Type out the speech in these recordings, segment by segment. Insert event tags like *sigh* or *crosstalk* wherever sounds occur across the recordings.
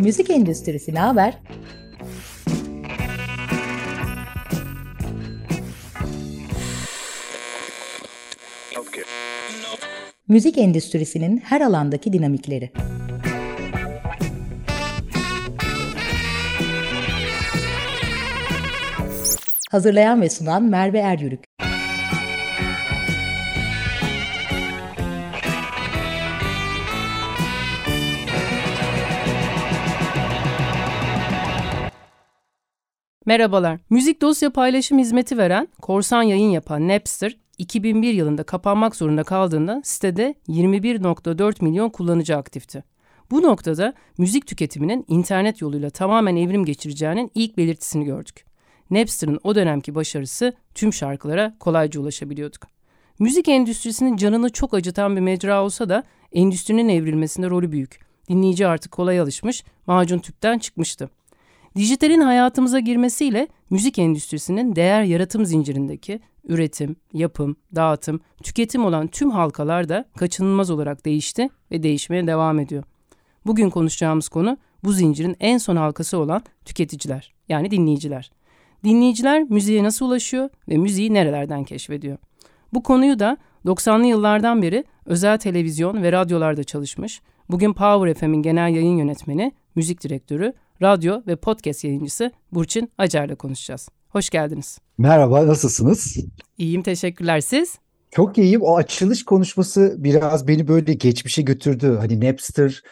Müzik endüstrisi ne haber? Müzik endüstrisinin her alandaki dinamikleri. Hazırlayan ve sunan Merve Eryürük. Merhabalar. Müzik dosya paylaşım hizmeti veren, korsan yayın yapan Napster, 2001 yılında kapanmak zorunda kaldığında sitede 21.4 milyon kullanıcı aktifti. Bu noktada müzik tüketiminin internet yoluyla tamamen evrim geçireceğinin ilk belirtisini gördük. Napster'ın o dönemki başarısı tüm şarkılara kolayca ulaşabiliyorduk. Müzik endüstrisinin canını çok acıtan bir mecra olsa da endüstrinin evrilmesinde rolü büyük. Dinleyici artık kolay alışmış, macun tüpten çıkmıştı. Dijitalin hayatımıza girmesiyle müzik endüstrisinin değer yaratım zincirindeki üretim, yapım, dağıtım, tüketim olan tüm halkalar da kaçınılmaz olarak değişti ve değişmeye devam ediyor. Bugün konuşacağımız konu bu zincirin en son halkası olan tüketiciler yani dinleyiciler. Dinleyiciler müziğe nasıl ulaşıyor ve müziği nerelerden keşfediyor? Bu konuyu da 90'lı yıllardan beri özel televizyon ve radyolarda çalışmış, bugün Power FM'in genel yayın yönetmeni, müzik direktörü radyo ve podcast yayıncısı Burçin Acar'la konuşacağız. Hoş geldiniz. Merhaba, nasılsınız? İyiyim, teşekkürler. Siz? Çok iyiyim. O açılış konuşması biraz beni böyle geçmişe götürdü. Hani Napster,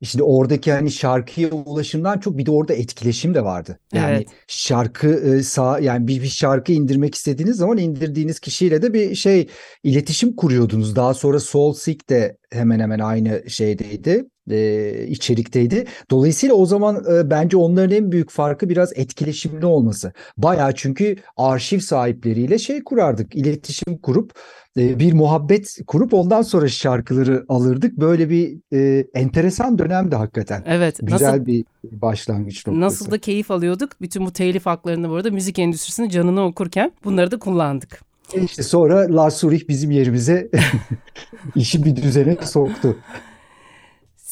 işte oradaki hani şarkıya ulaşımdan çok bir de orada etkileşim de vardı. Yani evet. şarkı e, sağ yani bir, bir şarkı indirmek istediğiniz zaman indirdiğiniz kişiyle de bir şey iletişim kuruyordunuz. Daha sonra SoulSeek de hemen hemen aynı şeydeydi e, içerikteydi. Dolayısıyla o zaman e, bence onların en büyük farkı biraz etkileşimli olması. Bayağı çünkü arşiv sahipleriyle şey kurardık, iletişim kurup e, bir muhabbet kurup ondan sonra şarkıları alırdık. Böyle bir e, enteresan dönemdi hakikaten. Evet. Güzel nasıl, bir başlangıç noktası. Nasıl da keyif alıyorduk. Bütün bu telif haklarını bu arada müzik endüstrisinin canını okurken bunları da kullandık. İşte sonra Lars Ulrich bizim yerimize *laughs* işi bir düzene soktu.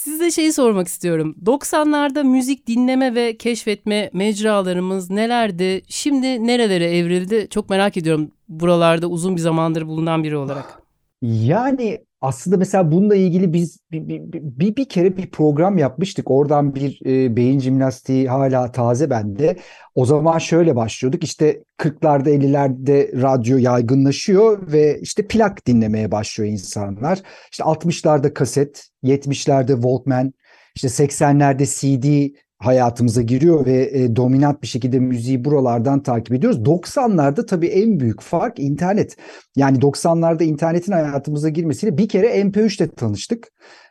Size şeyi sormak istiyorum. 90'larda müzik dinleme ve keşfetme mecralarımız nelerdi? Şimdi nerelere evrildi? Çok merak ediyorum buralarda uzun bir zamandır bulunan biri olarak. Yani aslında mesela bununla ilgili biz bir, bir, bir, bir kere bir program yapmıştık. Oradan bir e, beyin jimnastiği hala taze bende. O zaman şöyle başlıyorduk. İşte 40'larda 50'lerde radyo yaygınlaşıyor ve işte plak dinlemeye başlıyor insanlar. İşte 60'larda kaset, 70'lerde Walkman, işte 80'lerde CD hayatımıza giriyor ve e, dominant bir şekilde müziği buralardan takip ediyoruz. 90'larda tabii en büyük fark internet. Yani 90'larda internetin hayatımıza girmesiyle bir kere MP3 ile tanıştık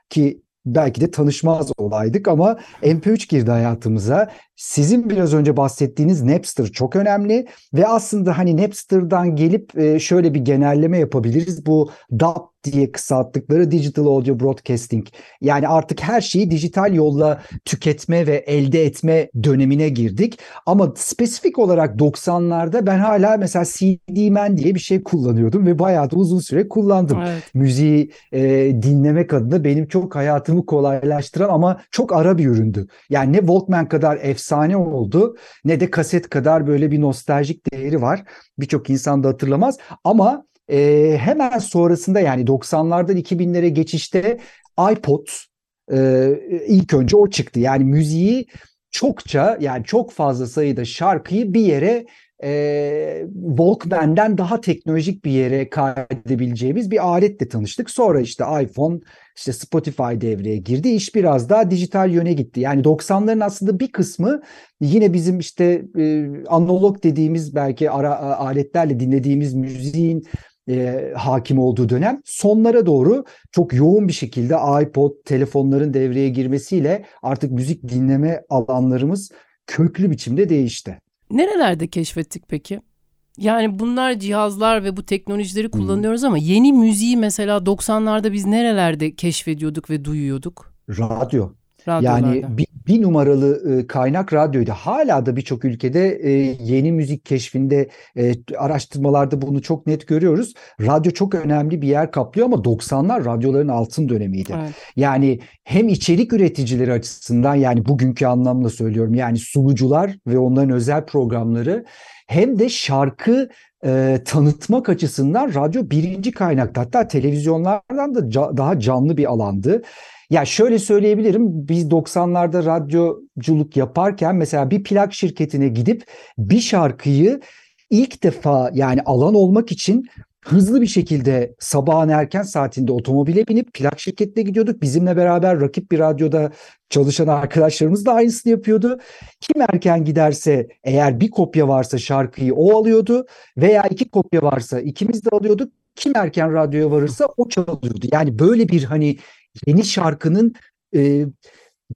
ki belki de tanışmaz olaydık ama MP3 girdi hayatımıza. Sizin biraz önce bahsettiğiniz Napster çok önemli ve aslında hani Napster'dan gelip e, şöyle bir genelleme yapabiliriz. Bu DAB diye kısalttıkları Digital Audio Broadcasting. Yani artık her şeyi dijital yolla tüketme ve elde etme dönemine girdik. Ama spesifik olarak 90'larda ben hala mesela CD-Man diye bir şey kullanıyordum ve bayağı da uzun süre kullandım. Evet. Müziği e, dinlemek adına benim çok hayatımı kolaylaştıran ama çok ara bir üründü. Yani ne Walkman kadar efsane oldu ne de kaset kadar böyle bir nostaljik değeri var. Birçok insan da hatırlamaz ama e, hemen sonrasında yani 90'lardan 2000'lere geçişte iPod e, ilk önce o çıktı. Yani müziği çokça yani çok fazla sayıda şarkıyı bir yere e, Walkman'den daha teknolojik bir yere kaydedebileceğimiz bir aletle tanıştık. Sonra işte iPhone, işte Spotify devreye girdi. İş biraz daha dijital yöne gitti. Yani 90'ların aslında bir kısmı yine bizim işte e, analog dediğimiz belki ara aletlerle dinlediğimiz müziğin e, hakim olduğu dönem sonlara doğru çok yoğun bir şekilde iPod, telefonların devreye girmesiyle artık müzik dinleme alanlarımız köklü biçimde değişti. Nerelerde keşfettik peki? Yani bunlar cihazlar ve bu teknolojileri kullanıyoruz hmm. ama yeni müziği mesela 90'larda biz nerelerde keşfediyorduk ve duyuyorduk? Radyo. Yani bir, bir numaralı e, kaynak radyoydu. Hala da birçok ülkede e, yeni müzik keşfinde e, araştırmalarda bunu çok net görüyoruz. Radyo çok önemli bir yer kaplıyor ama 90'lar radyoların altın dönemiydi. Evet. Yani hem içerik üreticileri açısından yani bugünkü anlamda söylüyorum yani sunucular ve onların özel programları hem de şarkı e, tanıtmak açısından radyo birinci kaynakta. Hatta televizyonlardan da ca- daha canlı bir alandı. Ya şöyle söyleyebilirim biz 90'larda radyoculuk yaparken mesela bir plak şirketine gidip bir şarkıyı ilk defa yani alan olmak için hızlı bir şekilde sabahın erken saatinde otomobile binip plak şirketine gidiyorduk. Bizimle beraber rakip bir radyoda çalışan arkadaşlarımız da aynısını yapıyordu. Kim erken giderse eğer bir kopya varsa şarkıyı o alıyordu veya iki kopya varsa ikimiz de alıyorduk. Kim erken radyoya varırsa o çalıyordu. Yani böyle bir hani yeni şarkının e,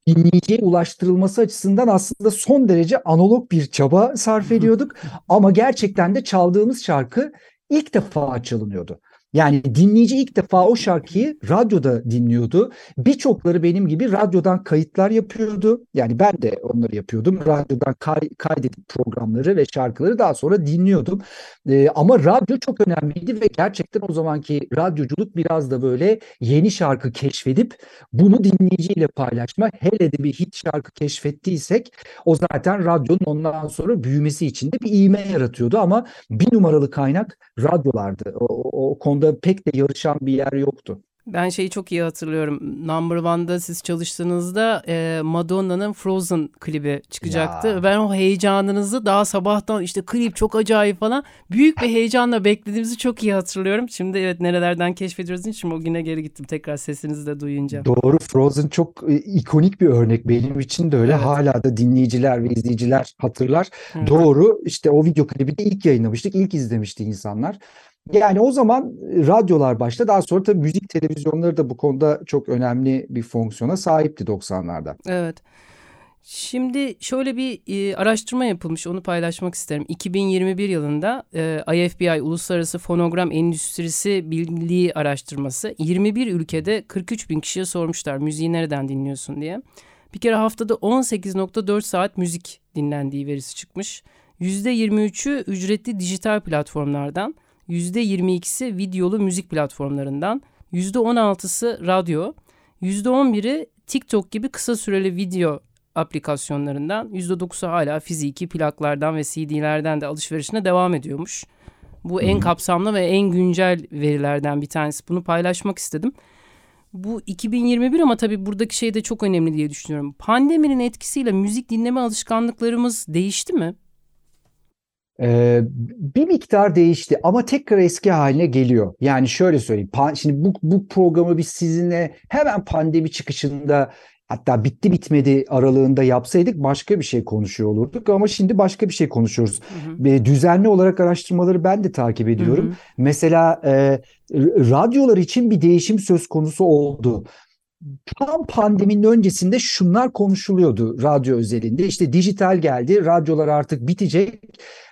dinleyiciye ulaştırılması açısından aslında son derece analog bir çaba sarf ediyorduk. Ama gerçekten de çaldığımız şarkı ilk defa çalınıyordu. Yani dinleyici ilk defa o şarkıyı radyoda dinliyordu. Birçokları benim gibi radyodan kayıtlar yapıyordu. Yani ben de onları yapıyordum. Radyodan kay, kaydedip programları ve şarkıları daha sonra dinliyordum. Ee, ama radyo çok önemliydi ve gerçekten o zamanki radyoculuk biraz da böyle yeni şarkı keşfedip bunu dinleyiciyle paylaşma. Hele de bir hit şarkı keşfettiysek o zaten radyonun ondan sonra büyümesi için de bir iğme yaratıyordu ama bir numaralı kaynak radyolardı. O, o, o konuda pek de yarışan bir yer yoktu. Ben şeyi çok iyi hatırlıyorum. Number One'da siz çalıştığınızda e, Madonna'nın Frozen klibi çıkacaktı. Ya. Ben o heyecanınızı daha sabahtan işte klip çok acayip falan büyük bir heyecanla beklediğimizi çok iyi hatırlıyorum. Şimdi evet nerelerden keşfediyoruz için o güne geri gittim tekrar sesinizi de duyunca. Doğru Frozen çok e, ikonik bir örnek benim için de öyle. Evet. Hala da dinleyiciler ve izleyiciler hatırlar. Hı. Doğru işte o video klibi de ilk yayınlamıştık. ilk izlemişti insanlar. Yani o zaman e, radyolar başta daha sonra tabii müzik televizyonları da bu konuda çok önemli bir fonksiyona sahipti 90'larda. Evet. Şimdi şöyle bir e, araştırma yapılmış onu paylaşmak isterim. 2021 yılında e, IFBI Uluslararası Fonogram Endüstrisi Birliği araştırması 21 ülkede 43 bin kişiye sormuşlar müziği nereden dinliyorsun diye. Bir kere haftada 18.4 saat müzik dinlendiği verisi çıkmış. %23'ü ücretli dijital platformlardan, %22'si videolu müzik platformlarından, %16'sı radyo, %11'i TikTok gibi kısa süreli video aplikasyonlarından, %9'u hala fiziki plaklardan ve CD'lerden de alışverişine devam ediyormuş. Bu en kapsamlı ve en güncel verilerden bir tanesi. Bunu paylaşmak istedim. Bu 2021 ama tabii buradaki şey de çok önemli diye düşünüyorum. Pandeminin etkisiyle müzik dinleme alışkanlıklarımız değişti mi? Ee, bir miktar değişti ama tekrar eski haline geliyor. Yani şöyle söyleyeyim. Şimdi bu, bu programı biz sizinle hemen pandemi çıkışında hatta bitti bitmedi aralığında yapsaydık başka bir şey konuşuyor olurduk ama şimdi başka bir şey konuşuyoruz. Hı hı. Düzenli olarak araştırmaları ben de takip ediyorum. Hı hı. Mesela e, radyolar için bir değişim söz konusu oldu tam pandeminin öncesinde şunlar konuşuluyordu radyo özelinde. İşte dijital geldi, radyolar artık bitecek.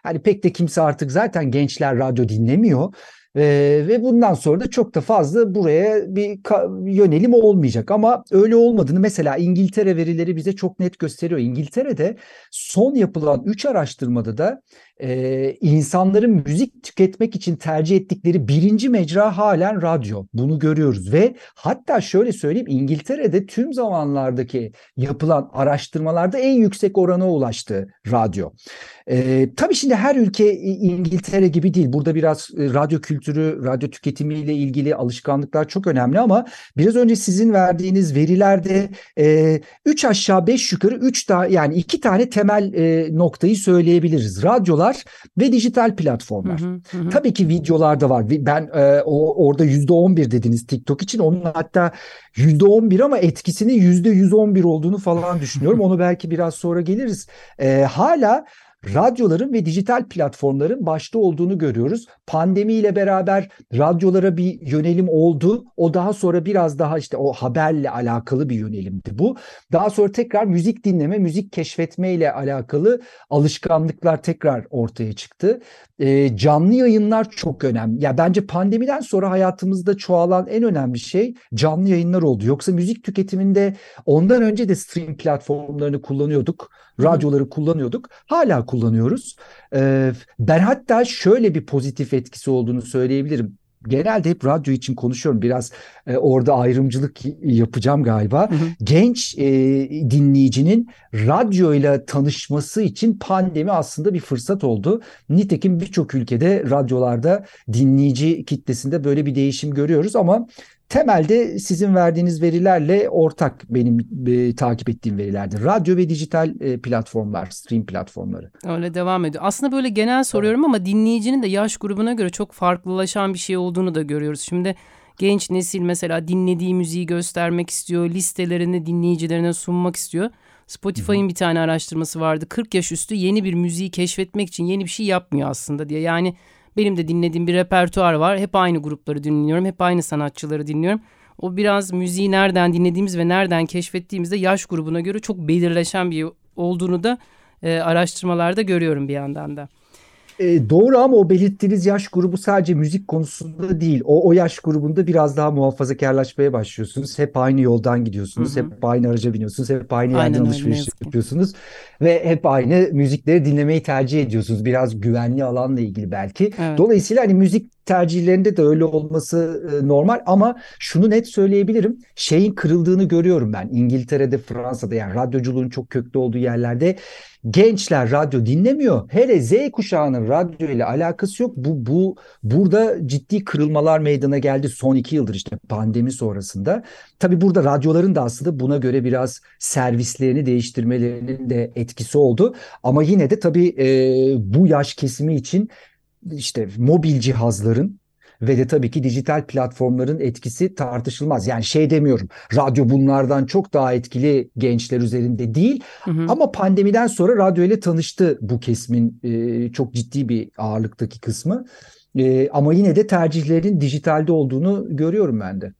Hani pek de kimse artık zaten gençler radyo dinlemiyor. Ee, ve bundan sonra da çok da fazla buraya bir yönelim olmayacak ama öyle olmadığını mesela İngiltere verileri bize çok net gösteriyor. İngiltere'de son yapılan 3 araştırmada da e, insanların müzik tüketmek için tercih ettikleri birinci mecra halen radyo. Bunu görüyoruz ve hatta şöyle söyleyeyim İngiltere'de tüm zamanlardaki yapılan araştırmalarda en yüksek orana ulaştı radyo. E, tabii şimdi her ülke İngiltere gibi değil. Burada biraz e, radyo kültürü, radyo tüketimiyle ilgili alışkanlıklar çok önemli ama biraz önce sizin verdiğiniz verilerde e, üç aşağı beş yukarı üç tane yani iki tane temel e, noktayı söyleyebiliriz. Radyolar ve dijital platformlar. Hı hı, hı. Tabii ki videolar da var. Ben e, o orada yüzde on bir dediniz TikTok için. Onun hatta yüzde on bir ama etkisinin yüzde yüz on bir olduğunu falan düşünüyorum. *laughs* Onu belki biraz sonra geliriz. E, hala radyoların ve dijital platformların başta olduğunu görüyoruz. Pandemiyle beraber radyolara bir yönelim oldu. O daha sonra biraz daha işte o haberle alakalı bir yönelimdi bu. Daha sonra tekrar müzik dinleme, müzik keşfetme ile alakalı alışkanlıklar tekrar ortaya çıktı. E, canlı yayınlar çok önemli. Ya bence pandemiden sonra hayatımızda çoğalan en önemli şey canlı yayınlar oldu. Yoksa müzik tüketiminde ondan önce de stream platformlarını kullanıyorduk. Radyoları kullanıyorduk. Hala kullanıyoruz. E, ben hatta şöyle bir pozitif etkisi olduğunu söyleyebilirim genelde hep radyo için konuşuyorum. Biraz e, orada ayrımcılık yapacağım galiba. Hı hı. Genç e, dinleyicinin radyoyla tanışması için pandemi aslında bir fırsat oldu. Nitekim birçok ülkede radyolarda dinleyici kitlesinde böyle bir değişim görüyoruz ama temelde sizin verdiğiniz verilerle ortak benim e, takip ettiğim verilerdir. Radyo ve dijital e, platformlar, stream platformları. Öyle devam ediyor. Aslında böyle genel soruyorum evet. ama dinleyicinin de yaş grubuna göre çok farklılaşan bir şey olduğunu da görüyoruz. Şimdi genç nesil mesela dinlediği müziği göstermek istiyor, listelerini dinleyicilerine sunmak istiyor. Spotify'ın bir tane araştırması vardı. 40 yaş üstü yeni bir müziği keşfetmek için yeni bir şey yapmıyor aslında diye. Yani benim de dinlediğim bir repertuar var. Hep aynı grupları dinliyorum. Hep aynı sanatçıları dinliyorum. O biraz müziği nereden dinlediğimiz ve nereden keşfettiğimizde yaş grubuna göre çok belirleşen bir olduğunu da e, araştırmalarda görüyorum bir yandan da. E, doğru ama o belirttiğiniz yaş grubu sadece müzik konusunda değil. O, o yaş grubunda biraz daha muhafazakarlaşmaya başlıyorsunuz. Hep aynı yoldan gidiyorsunuz. Hı hı. Hep aynı araca biniyorsunuz. Hep aynı yerden Aynen alışveriş yapıyorsunuz. Ve hep aynı müzikleri dinlemeyi tercih ediyorsunuz. Biraz güvenli alanla ilgili belki. Evet. Dolayısıyla hani müzik tercihlerinde de öyle olması e, normal ama şunu net söyleyebilirim. Şeyin kırıldığını görüyorum ben. İngiltere'de, Fransa'da yani radyoculuğun çok köklü olduğu yerlerde gençler radyo dinlemiyor. Hele Z kuşağının radyo ile alakası yok. Bu bu burada ciddi kırılmalar meydana geldi son iki yıldır işte pandemi sonrasında. Tabii burada radyoların da aslında buna göre biraz servislerini değiştirmelerinin de etkisi oldu. Ama yine de tabii e, bu yaş kesimi için işte mobil cihazların ve de tabii ki dijital platformların etkisi tartışılmaz. Yani şey demiyorum radyo bunlardan çok daha etkili gençler üzerinde değil hı hı. ama pandemiden sonra radyo ile tanıştı bu kesimin e, çok ciddi bir ağırlıktaki kısmı. E, ama yine de tercihlerin dijitalde olduğunu görüyorum ben de.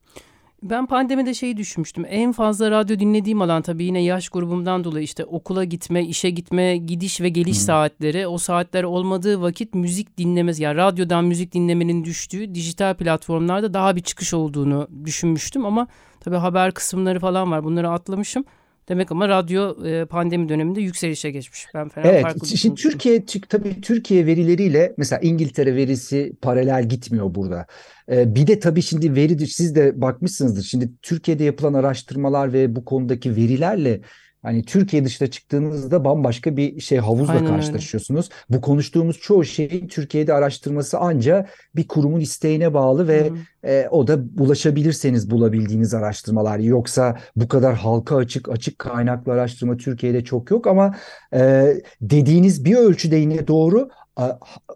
Ben pandemide şeyi düşünmüştüm. En fazla radyo dinlediğim alan tabii yine yaş grubumdan dolayı işte okula gitme, işe gitme, gidiş ve geliş hmm. saatleri. O saatler olmadığı vakit müzik dinlemez yani radyodan müzik dinlemenin düştüğü dijital platformlarda daha bir çıkış olduğunu düşünmüştüm ama tabii haber kısımları falan var. Bunları atlamışım. Demek ama radyo e, pandemi döneminde yükselişe geçmiş. Ben fena evet, farklı şimdi Türkiye tabii Türkiye verileriyle mesela İngiltere verisi paralel gitmiyor burada. Ee, bir de tabii şimdi veri siz de bakmışsınızdır. Şimdi Türkiye'de yapılan araştırmalar ve bu konudaki verilerle Hani Türkiye dışına çıktığınızda bambaşka bir şey havuzla Aynen karşılaşıyorsunuz. Öyle. Bu konuştuğumuz çoğu şeyin Türkiye'de araştırması anca bir kurumun isteğine bağlı ve e, o da ulaşabilirseniz bulabildiğiniz araştırmalar. Yoksa bu kadar halka açık açık kaynaklı araştırma Türkiye'de çok yok ama e, dediğiniz bir ölçüde yine doğru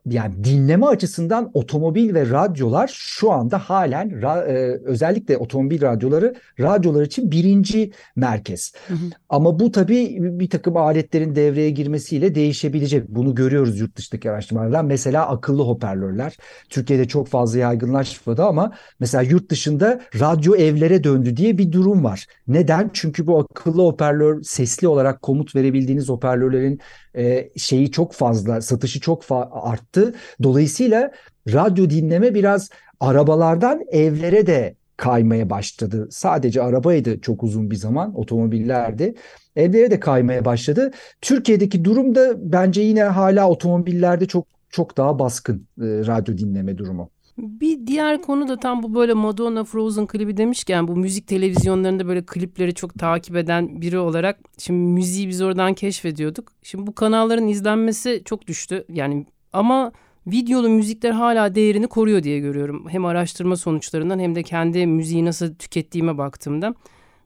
yani dinleme açısından otomobil ve radyolar şu anda halen e, özellikle otomobil radyoları radyolar için birinci merkez. Hı hı. Ama bu tabii bir takım aletlerin devreye girmesiyle değişebilecek. Bunu görüyoruz yurt dışındaki araştırmalardan. Mesela akıllı hoparlörler. Türkiye'de çok fazla yaygınlaşmadı ama mesela yurt dışında radyo evlere döndü diye bir durum var. Neden? Çünkü bu akıllı hoparlör sesli olarak komut verebildiğiniz hoparlörlerin e, şeyi çok fazla, satışı çok arttı. Dolayısıyla radyo dinleme biraz arabalardan evlere de kaymaya başladı. Sadece arabaydı çok uzun bir zaman otomobillerdi. Evlere de kaymaya başladı. Türkiye'deki durum da bence yine hala otomobillerde çok çok daha baskın e, radyo dinleme durumu. Bir diğer konu da tam bu böyle Madonna Frozen klibi demişken bu müzik televizyonlarında böyle klipleri çok takip eden biri olarak şimdi müziği biz oradan keşfediyorduk. Şimdi bu kanalların izlenmesi çok düştü. Yani ama videolu müzikler hala değerini koruyor diye görüyorum. Hem araştırma sonuçlarından hem de kendi müziği nasıl tükettiğime baktığımda.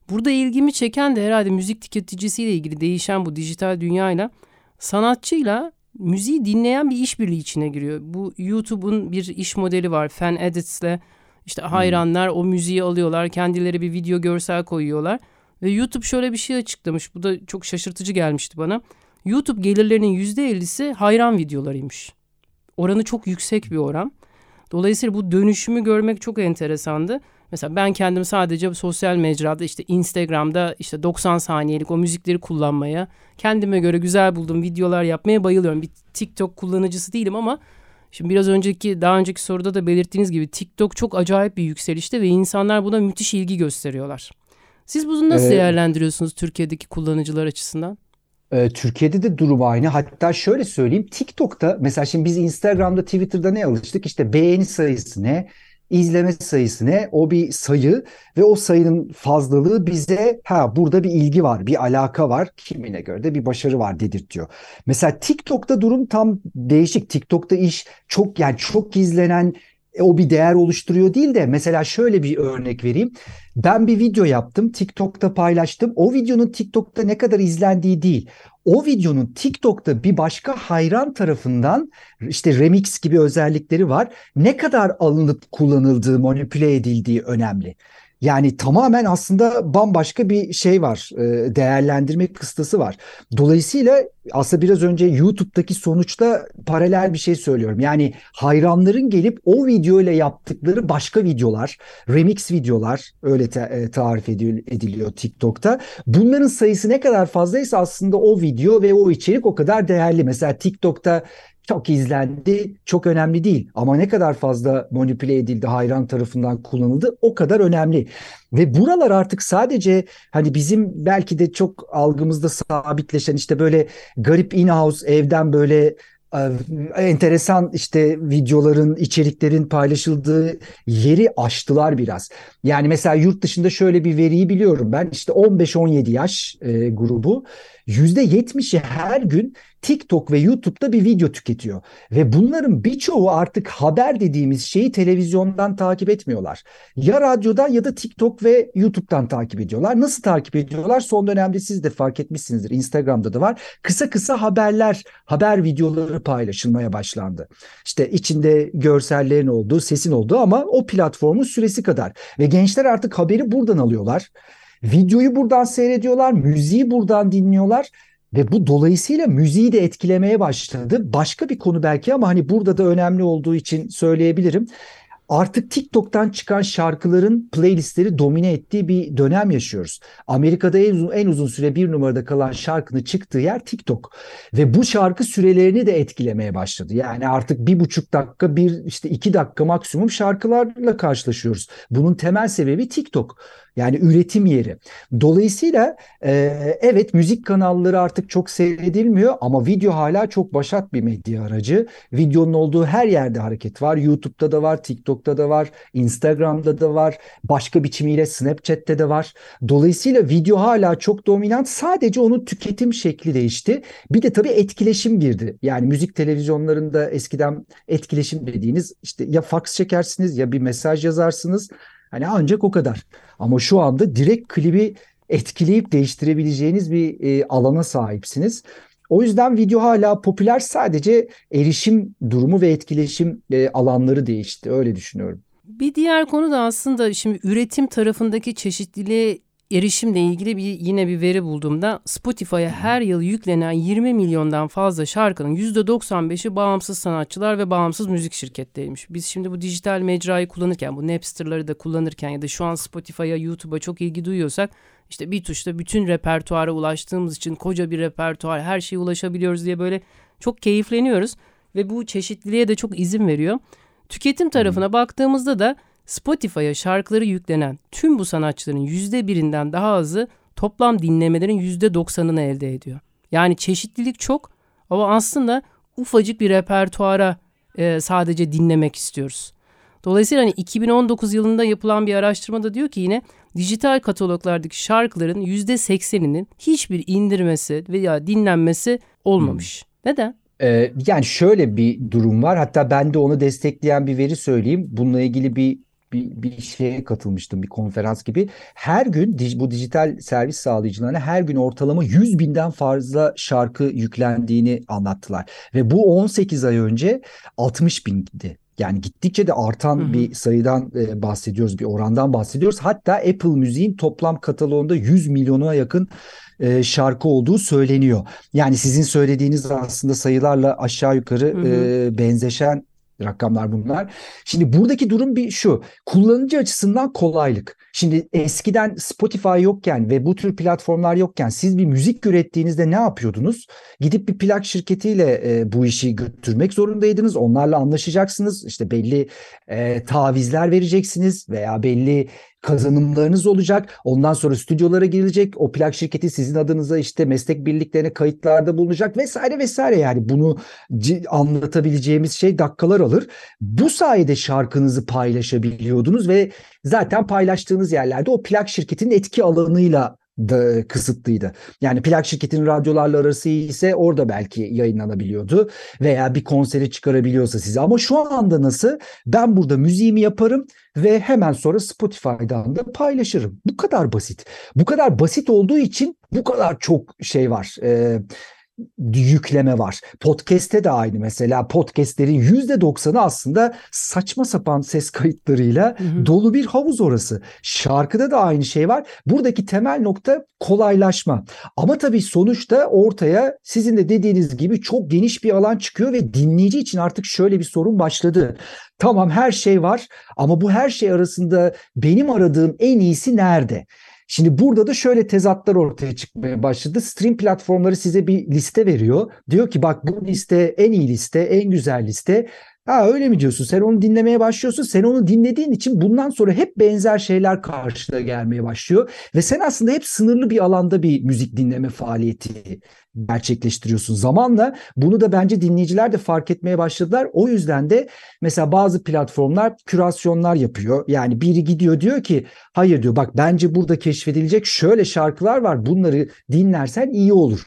Burada ilgimi çeken de herhalde müzik tüketicisiyle ilgili değişen bu dijital dünyayla sanatçıyla müziği dinleyen bir işbirliği içine giriyor. Bu YouTube'un bir iş modeli var. Fan Edits'le işte hmm. hayranlar hmm. o müziği alıyorlar. Kendileri bir video görsel koyuyorlar. Ve YouTube şöyle bir şey açıklamış. Bu da çok şaşırtıcı gelmişti bana. YouTube gelirlerinin %50'si hayran videolarıymış. Oranı çok yüksek bir oran. Dolayısıyla bu dönüşümü görmek çok enteresandı. Mesela ben kendim sadece sosyal mecrada işte Instagram'da işte 90 saniyelik o müzikleri kullanmaya, kendime göre güzel bulduğum videolar yapmaya bayılıyorum. Bir TikTok kullanıcısı değilim ama şimdi biraz önceki daha önceki soruda da belirttiğiniz gibi TikTok çok acayip bir yükselişte ve insanlar buna müthiş ilgi gösteriyorlar. Siz bunu nasıl Ee, değerlendiriyorsunuz Türkiye'deki kullanıcılar açısından? Ee, Türkiye'de de durum aynı. Hatta şöyle söyleyeyim. TikTok'ta mesela şimdi biz Instagram'da, Twitter'da ne alıştık? İşte beğeni sayısı ne? İzleme sayısı ne? O bir sayı ve o sayının fazlalığı bize ha burada bir ilgi var, bir alaka var. Kimine göre de bir başarı var dedirtiyor. Mesela TikTok'ta durum tam değişik. TikTok'ta iş çok yani çok izlenen e, o bir değer oluşturuyor değil de mesela şöyle bir örnek vereyim. Ben bir video yaptım, TikTok'ta paylaştım. O videonun TikTok'ta ne kadar izlendiği değil. O videonun TikTok'ta bir başka hayran tarafından işte remix gibi özellikleri var. Ne kadar alınıp kullanıldığı, manipüle edildiği önemli. Yani tamamen aslında bambaşka bir şey var, e, değerlendirme kıstası var. Dolayısıyla aslında biraz önce YouTube'daki sonuçta paralel bir şey söylüyorum. Yani hayranların gelip o video ile yaptıkları başka videolar, remix videolar öyle e, tarif ediliyor TikTok'ta. Bunların sayısı ne kadar fazlaysa aslında o video ve o içerik o kadar değerli. Mesela TikTok'ta çok izlendi, çok önemli değil. Ama ne kadar fazla manipüle edildi, hayran tarafından kullanıldı o kadar önemli. Ve buralar artık sadece hani bizim belki de çok algımızda sabitleşen işte böyle garip in-house evden böyle enteresan işte videoların, içeriklerin paylaşıldığı yeri aştılar biraz. Yani mesela yurt dışında şöyle bir veriyi biliyorum ben. işte 15-17 yaş e, grubu %70'i her gün TikTok ve YouTube'da bir video tüketiyor. Ve bunların birçoğu artık haber dediğimiz şeyi televizyondan takip etmiyorlar. Ya radyodan ya da TikTok ve YouTube'dan takip ediyorlar. Nasıl takip ediyorlar? Son dönemde siz de fark etmişsinizdir. Instagram'da da var. Kısa kısa haberler, haber videoları paylaşılmaya başlandı. İşte içinde görsellerin olduğu, sesin olduğu ama o platformun süresi kadar. Ve gençler artık haberi buradan alıyorlar. Videoyu buradan seyrediyorlar, müziği buradan dinliyorlar ve bu dolayısıyla müziği de etkilemeye başladı. Başka bir konu belki ama hani burada da önemli olduğu için söyleyebilirim. Artık TikTok'tan çıkan şarkıların playlistleri domine ettiği bir dönem yaşıyoruz. Amerika'da en uzun, en uzun süre bir numarada kalan şarkının çıktığı yer TikTok. Ve bu şarkı sürelerini de etkilemeye başladı. Yani artık bir buçuk dakika, bir işte iki dakika maksimum şarkılarla karşılaşıyoruz. Bunun temel sebebi TikTok. Yani üretim yeri. Dolayısıyla e, evet müzik kanalları artık çok seyredilmiyor ama video hala çok başat bir medya aracı. Videonun olduğu her yerde hareket var. YouTube'da da var, TikTok'ta da var, Instagram'da da var, başka biçimiyle Snapchat'te de var. Dolayısıyla video hala çok dominant. Sadece onun tüketim şekli değişti. Bir de tabii etkileşim girdi. Yani müzik televizyonlarında eskiden etkileşim dediğiniz işte ya fax çekersiniz ya bir mesaj yazarsınız. Hani ancak o kadar. Ama şu anda direkt klibi etkileyip değiştirebileceğiniz bir e, alana sahipsiniz. O yüzden video hala popüler sadece erişim durumu ve etkileşim e, alanları değişti. Öyle düşünüyorum. Bir diğer konu da aslında şimdi üretim tarafındaki çeşitliliğe erişimle ilgili bir yine bir veri bulduğumda Spotify'a her yıl yüklenen 20 milyondan fazla şarkının %95'i bağımsız sanatçılar ve bağımsız müzik şirketleriymiş. Biz şimdi bu dijital mecrayı kullanırken, bu Napster'ları da kullanırken ya da şu an Spotify'a, YouTube'a çok ilgi duyuyorsak işte bir tuşla bütün repertuara ulaştığımız için koca bir repertuar, her şeye ulaşabiliyoruz diye böyle çok keyifleniyoruz ve bu çeşitliliğe de çok izin veriyor. Tüketim tarafına baktığımızda da Spotify'a şarkıları yüklenen tüm bu sanatçıların yüzde birinden daha azı toplam dinlemelerin yüzde doksanını elde ediyor. Yani çeşitlilik çok ama aslında ufacık bir repertuara e, sadece dinlemek istiyoruz. Dolayısıyla hani 2019 yılında yapılan bir araştırmada diyor ki yine dijital kataloglardaki şarkıların yüzde sekseninin hiçbir indirmesi veya dinlenmesi olmamış. Hmm. Neden? Ee, yani şöyle bir durum var. Hatta ben de onu destekleyen bir veri söyleyeyim. Bununla ilgili bir bir, bir şeye katılmıştım bir konferans gibi. Her gün bu dijital servis sağlayıcılarına her gün ortalama 100 binden fazla şarkı yüklendiğini anlattılar. Ve bu 18 ay önce 60 bindi. Yani gittikçe de artan Hı hı. bir sayıdan e, bahsediyoruz, bir orandan bahsediyoruz. Hatta Apple Müziğin toplam kataloğunda 100 milyona yakın e, şarkı olduğu söyleniyor. Yani sizin söylediğiniz aslında sayılarla aşağı yukarı Hı hı. e, benzeşen rakamlar bunlar. Şimdi buradaki durum bir şu. Kullanıcı açısından kolaylık. Şimdi eskiden Spotify yokken ve bu tür platformlar yokken siz bir müzik ürettiğinizde ne yapıyordunuz? Gidip bir plak şirketiyle e, bu işi götürmek zorundaydınız. Onlarla anlaşacaksınız. İşte belli e, tavizler vereceksiniz veya belli kazanımlarınız olacak. Ondan sonra stüdyolara girilecek. O plak şirketi sizin adınıza işte meslek birliklerine kayıtlarda bulunacak vesaire vesaire. Yani bunu anlatabileceğimiz şey dakikalar alır. Bu sayede şarkınızı paylaşabiliyordunuz ve zaten paylaştığınız yerlerde o plak şirketinin etki alanıyla da kısıtlıydı. Yani plak şirketinin radyolarla arası ise orada belki yayınlanabiliyordu veya bir konsere çıkarabiliyorsa sizi. Ama şu anda nasıl? Ben burada müziğimi yaparım ve hemen sonra Spotify'dan da paylaşırım. Bu kadar basit. Bu kadar basit olduğu için bu kadar çok şey var. Ee, yükleme var. Podcast'te de aynı mesela. Podcast'lerin %90'ı aslında saçma sapan ses kayıtlarıyla Hı hı. dolu bir havuz orası. Şarkıda da aynı şey var. Buradaki temel nokta kolaylaşma. Ama tabii sonuçta ortaya sizin de dediğiniz gibi çok geniş bir alan çıkıyor ve dinleyici için artık şöyle bir sorun başladı. Tamam her şey var ama bu her şey arasında benim aradığım en iyisi nerede? Şimdi burada da şöyle tezatlar ortaya çıkmaya başladı. Stream platformları size bir liste veriyor. Diyor ki bak bu liste en iyi liste, en güzel liste. Ha öyle mi diyorsun? Sen onu dinlemeye başlıyorsun. Sen onu dinlediğin için bundan sonra hep benzer şeyler karşına gelmeye başlıyor. Ve sen aslında hep sınırlı bir alanda bir müzik dinleme faaliyeti gerçekleştiriyorsun. Zamanla bunu da bence dinleyiciler de fark etmeye başladılar. O yüzden de mesela bazı platformlar kürasyonlar yapıyor. Yani biri gidiyor diyor ki hayır diyor bak bence burada keşfedilecek şöyle şarkılar var. Bunları dinlersen iyi olur.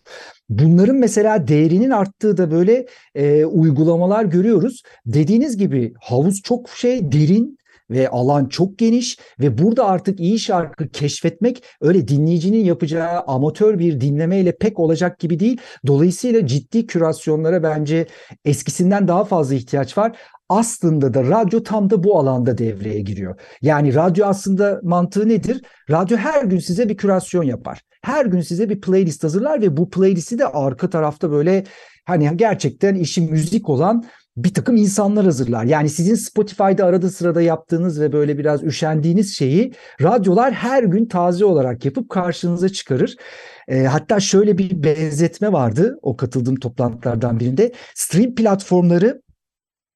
Bunların mesela değerinin arttığı da böyle e, uygulamalar görüyoruz. Dediğiniz gibi havuz çok şey derin ve alan çok geniş ve burada artık iyi şarkı keşfetmek öyle dinleyicinin yapacağı amatör bir dinlemeyle pek olacak gibi değil. Dolayısıyla ciddi kürasyonlara bence eskisinden daha fazla ihtiyaç var. Aslında da radyo tam da bu alanda devreye giriyor. Yani radyo aslında mantığı nedir? Radyo her gün size bir kürasyon yapar. Her gün size bir playlist hazırlar ve bu playlisti de arka tarafta böyle hani gerçekten işi müzik olan bir takım insanlar hazırlar. Yani sizin Spotify'da arada sırada yaptığınız ve böyle biraz üşendiğiniz şeyi radyolar her gün taze olarak yapıp karşınıza çıkarır. E, hatta şöyle bir benzetme vardı o katıldığım toplantılardan birinde. Stream platformları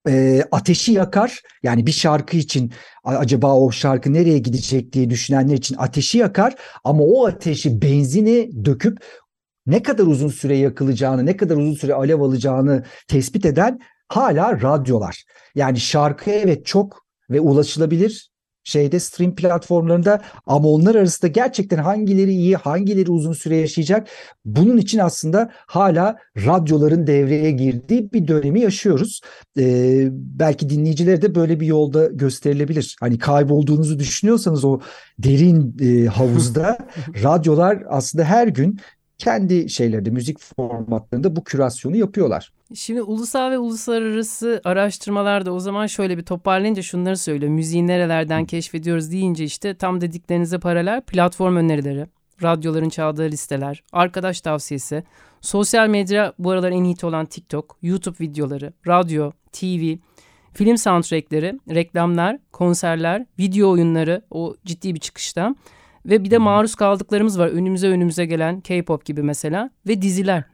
e, ateşi yakar. Yani bir şarkı için "A- acaba o şarkı nereye gidecek diye düşünenler için ateşi yakar. Ama o ateşi benzini döküp ne kadar uzun süre yakılacağını, ne kadar uzun süre alev alacağını tespit eden hala radyolar. Yani şarkı evet çok ve ulaşılabilir şeyde stream platformlarında ama onlar arasında gerçekten hangileri iyi, hangileri uzun süre yaşayacak bunun için aslında hala radyoların devreye girdiği bir dönemi yaşıyoruz. Ee, belki dinleyicilere de böyle bir yolda gösterilebilir. Hani kaybolduğunuzu düşünüyorsanız o derin e, havuzda *laughs* radyolar aslında her gün kendi şeylerinde müzik formatlarında bu kürasyonu yapıyorlar. Şimdi ulusal ve uluslararası araştırmalarda o zaman şöyle bir toparlayınca şunları söylüyor. Müziği nerelerden keşfediyoruz deyince işte tam dediklerinize paralel platform önerileri, radyoların çaldığı listeler, arkadaş tavsiyesi, sosyal medya bu aralar en hit olan TikTok, YouTube videoları, radyo, TV, film soundtrackleri, reklamlar, konserler, video oyunları o ciddi bir çıkışta ve bir de maruz kaldıklarımız var önümüze önümüze gelen K-pop gibi mesela ve diziler.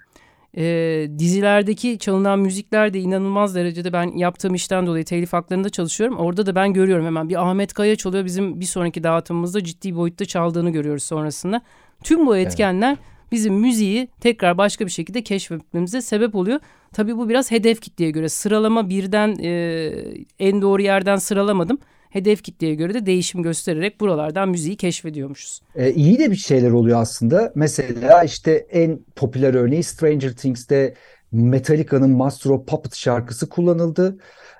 Ee, dizilerdeki çalınan müzikler de inanılmaz derecede ben yaptığım işten dolayı telif haklarında çalışıyorum. Orada da ben görüyorum hemen bir Ahmet Kaya çalıyor bizim bir sonraki dağıtımımızda ciddi boyutta çaldığını görüyoruz sonrasında. Tüm bu etkenler bizim müziği tekrar başka bir şekilde keşfetmemize sebep oluyor. Tabii bu biraz hedef kitleye göre sıralama birden e, en doğru yerden sıralamadım. Hedef kitleye göre de değişim göstererek buralardan müziği keşfediyormuşuz. Ee, iyi de bir şeyler oluyor aslında. Mesela işte en popüler örneği Stranger Things'te Metallica'nın Master of Puppets şarkısı kullanıldı.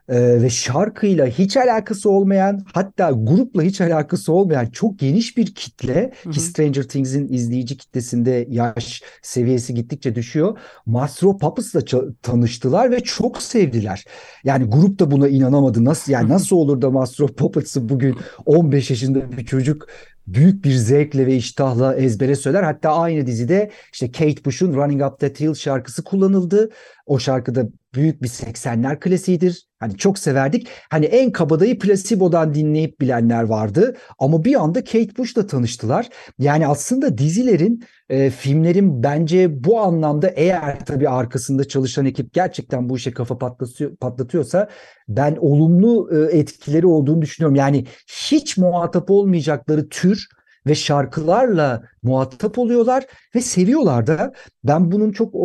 E, ve şarkıyla hiç alakası olmayan hatta grupla hiç alakası olmayan çok geniş bir kitle Hı hı. ki Stranger Things'in izleyici kitlesinde yaş seviyesi gittikçe düşüyor. Master Puppets'la tanıştılar ve çok sevdiler. Yani grup da buna inanamadı. Nasıl yani nasıl olur da Master Puppets'ı bugün 15 yaşında bir çocuk büyük bir zevkle ve iştahla ezbere söyler. Hatta aynı dizide işte Kate Bush'un Running Up That Hill şarkısı kullanıldı. O şarkıda büyük bir 80'ler klasiğidir. Hani çok severdik. Hani en kabadayı Placebo'dan dinleyip bilenler vardı. Ama bir anda Kate Bush'la tanıştılar. Yani aslında dizilerin, e, filmlerin bence bu anlamda eğer tabii arkasında çalışan ekip gerçekten bu işe kafa patlatıyor, patlatıyorsa ben olumlu e, etkileri olduğunu düşünüyorum. Yani hiç muhatap olmayacakları tür ve şarkılarla muhatap oluyorlar ve seviyorlar da. Ben bunun çok e,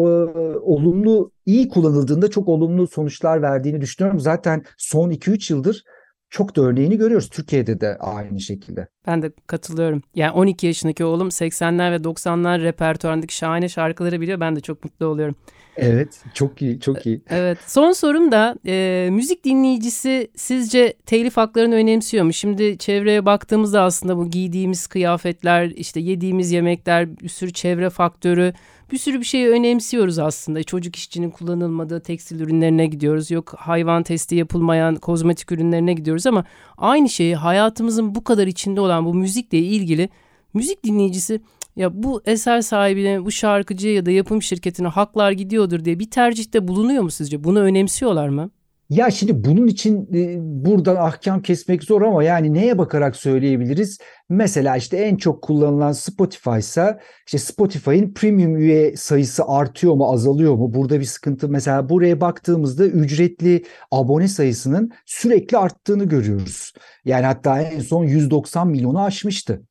olumlu, iyi kullanıldığında çok olumlu sonuçlar verdiğini düşünüyorum. Zaten son 2-3 yıldır çok da örneğini görüyoruz. Türkiye'de de aynı şekilde. Ben de katılıyorum. Yani 12 yaşındaki oğlum 80'ler ve 90'lar repertuarındaki şahane şarkıları biliyor. Ben de çok mutlu oluyorum. Evet, çok iyi, çok iyi. Evet. Son sorum da e, müzik dinleyicisi sizce telif haklarını önemsiyor mu? Şimdi çevreye baktığımızda aslında bu giydiğimiz kıyafetler, işte yediğimiz yemekler, bir sürü çevre faktörü, bir sürü bir şeyi önemsiyoruz aslında. Çocuk işçinin kullanılmadığı tekstil ürünlerine gidiyoruz. Yok hayvan testi yapılmayan kozmetik ürünlerine gidiyoruz ama aynı şeyi hayatımızın bu kadar içinde olan bu müzikle ilgili müzik dinleyicisi ya bu eser sahibine, bu şarkıcıya ya da yapım şirketine haklar gidiyordur diye bir tercihte bulunuyor mu sizce? Bunu önemsiyorlar mı? Ya şimdi bunun için e, buradan ahkam kesmek zor ama yani neye bakarak söyleyebiliriz? Mesela işte en çok kullanılan Spotify ise işte Spotify'ın premium üye sayısı artıyor mu azalıyor mu? Burada bir sıkıntı mesela buraya baktığımızda ücretli abone sayısının sürekli arttığını görüyoruz. Yani hatta en son 190 milyonu aşmıştı.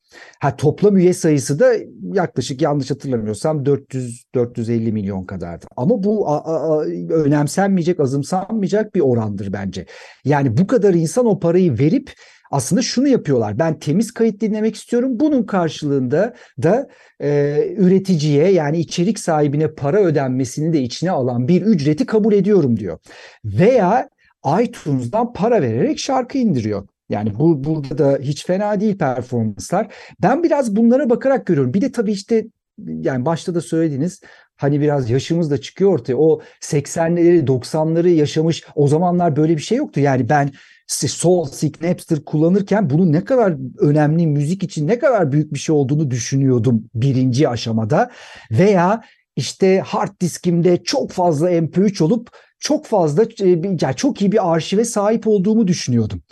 Ha toplam üye sayısı da yaklaşık yanlış hatırlamıyorsam 400 450 milyon kadardı. Ama bu a, a, önemsenmeyecek, azımsanmayacak bir orandır bence. Yani bu kadar insan o parayı verip aslında şunu yapıyorlar. Ben temiz kayıt dinlemek istiyorum. Bunun karşılığında da e, üreticiye yani içerik sahibine para ödenmesini de içine alan bir ücreti kabul ediyorum diyor. Veya iTunes'dan para vererek şarkı indiriyor. Yani bu burada da hiç fena değil performanslar. Ben biraz bunlara bakarak görüyorum. Bir de tabii işte yani başta da söylediğiniz hani biraz yaşımız da çıkıyor ortaya. O 80'leri 90'ları yaşamış o zamanlar böyle bir şey yoktu. Yani ben Soul Seek Napster kullanırken bunun ne kadar önemli müzik için ne kadar büyük bir şey olduğunu düşünüyordum birinci aşamada. Veya işte hard diskimde çok fazla MP3 olup çok fazla yani çok iyi bir arşive sahip olduğumu düşünüyordum.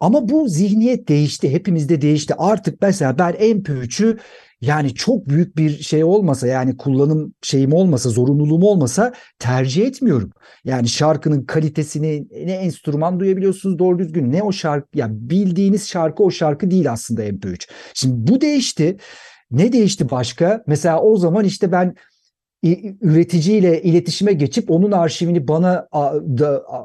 Ama bu zihniyet değişti. Hepimizde değişti. Artık mesela ben MP3'ü yani çok büyük bir şey olmasa yani kullanım şeyim olmasa zorunluluğum olmasa tercih etmiyorum. Yani şarkının kalitesini ne enstrüman duyabiliyorsunuz doğru düzgün ne o şarkı yani bildiğiniz şarkı o şarkı değil aslında MP3. Şimdi bu değişti. Ne değişti başka? Mesela o zaman işte ben üreticiyle iletişime geçip onun arşivini bana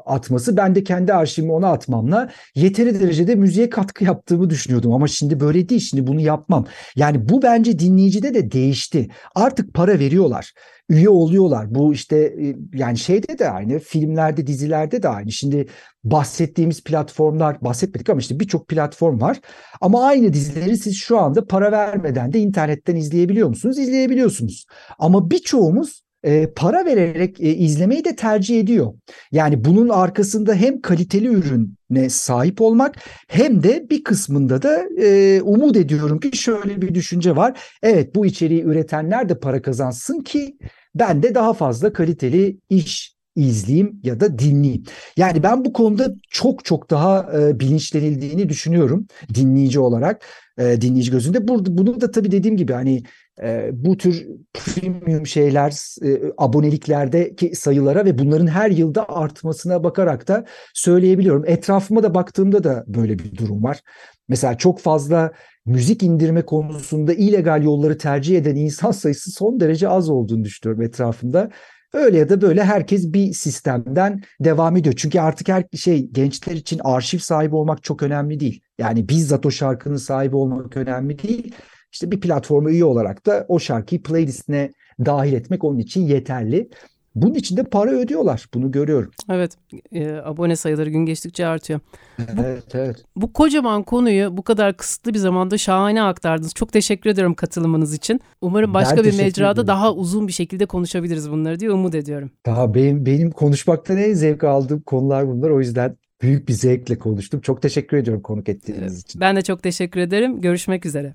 atması, ben de kendi arşivimi ona atmamla yeteri derecede müziğe katkı yaptığımı düşünüyordum. Ama şimdi böyle değil, şimdi bunu yapmam. Yani bu bence dinleyicide de değişti. Artık para veriyorlar üye oluyorlar. Bu işte yani şeyde de aynı, filmlerde, dizilerde de aynı. Şimdi bahsettiğimiz platformlar, bahsetmedik ama işte birçok platform var. Ama aynı dizileri siz şu anda para vermeden de internetten izleyebiliyor musunuz? İzleyebiliyorsunuz. Ama birçoğumuz e, para vererek e, izlemeyi de tercih ediyor. Yani bunun arkasında hem kaliteli ürüne sahip olmak hem de bir kısmında da e, umut ediyorum ki şöyle bir düşünce var. Evet bu içeriği üretenler de para kazansın ki ben de daha fazla kaliteli iş izleyeyim ya da dinleyeyim. Yani ben bu konuda çok çok daha e, bilinçlenildiğini düşünüyorum dinleyici olarak, e, dinleyici gözünde. Burada bunu da tabii dediğim gibi hani e, bu tür premium şeyler e, aboneliklerdeki sayılara ve bunların her yılda artmasına bakarak da söyleyebiliyorum. Etrafıma da baktığımda da böyle bir durum var. Mesela çok fazla müzik indirme konusunda illegal yolları tercih eden insan *laughs* sayısı son derece az olduğunu düşünüyorum etrafımda. Öyle ya da böyle herkes bir sistemden devam ediyor. Çünkü artık her şey gençler için arşiv sahibi olmak çok önemli değil. Yani bizzat o şarkının sahibi olmak önemli değil. İşte bir platforma üye olarak da o şarkıyı playlistine dahil etmek onun için yeterli. bunun için de para ödüyorlar. Bunu görüyorum. Evet, e, abone sayıları gün geçtikçe artıyor. Evet, evet. Bu kocaman konuyu bu kadar kısıtlı bir zamanda şahane aktardınız. Çok teşekkür ediyorum katılımınız için. Umarım başka Ben bir mecrada ederim. daha uzun bir şekilde konuşabiliriz bunları diye umut ediyorum. Daha benim, benim konuşmaktan en zevk aldığım konular bunlar. O yüzden büyük bir zevkle konuştum. Çok teşekkür ediyorum konuk ettiğiniz için. Ben de çok teşekkür ederim. Görüşmek üzere.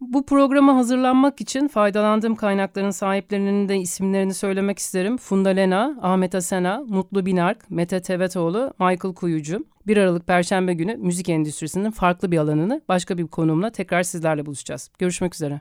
Bu programa hazırlanmak için faydalandığım kaynakların sahiplerinin de isimlerini söylemek isterim. Funda Lena, Ahmet Asena, Mutlu Binark, Mete Tevetoğlu, Michael Kuyucu. 1 Aralık Perşembe günü müzik endüstrisinin farklı bir alanını başka bir konuğumla tekrar sizlerle buluşacağız. Görüşmek üzere.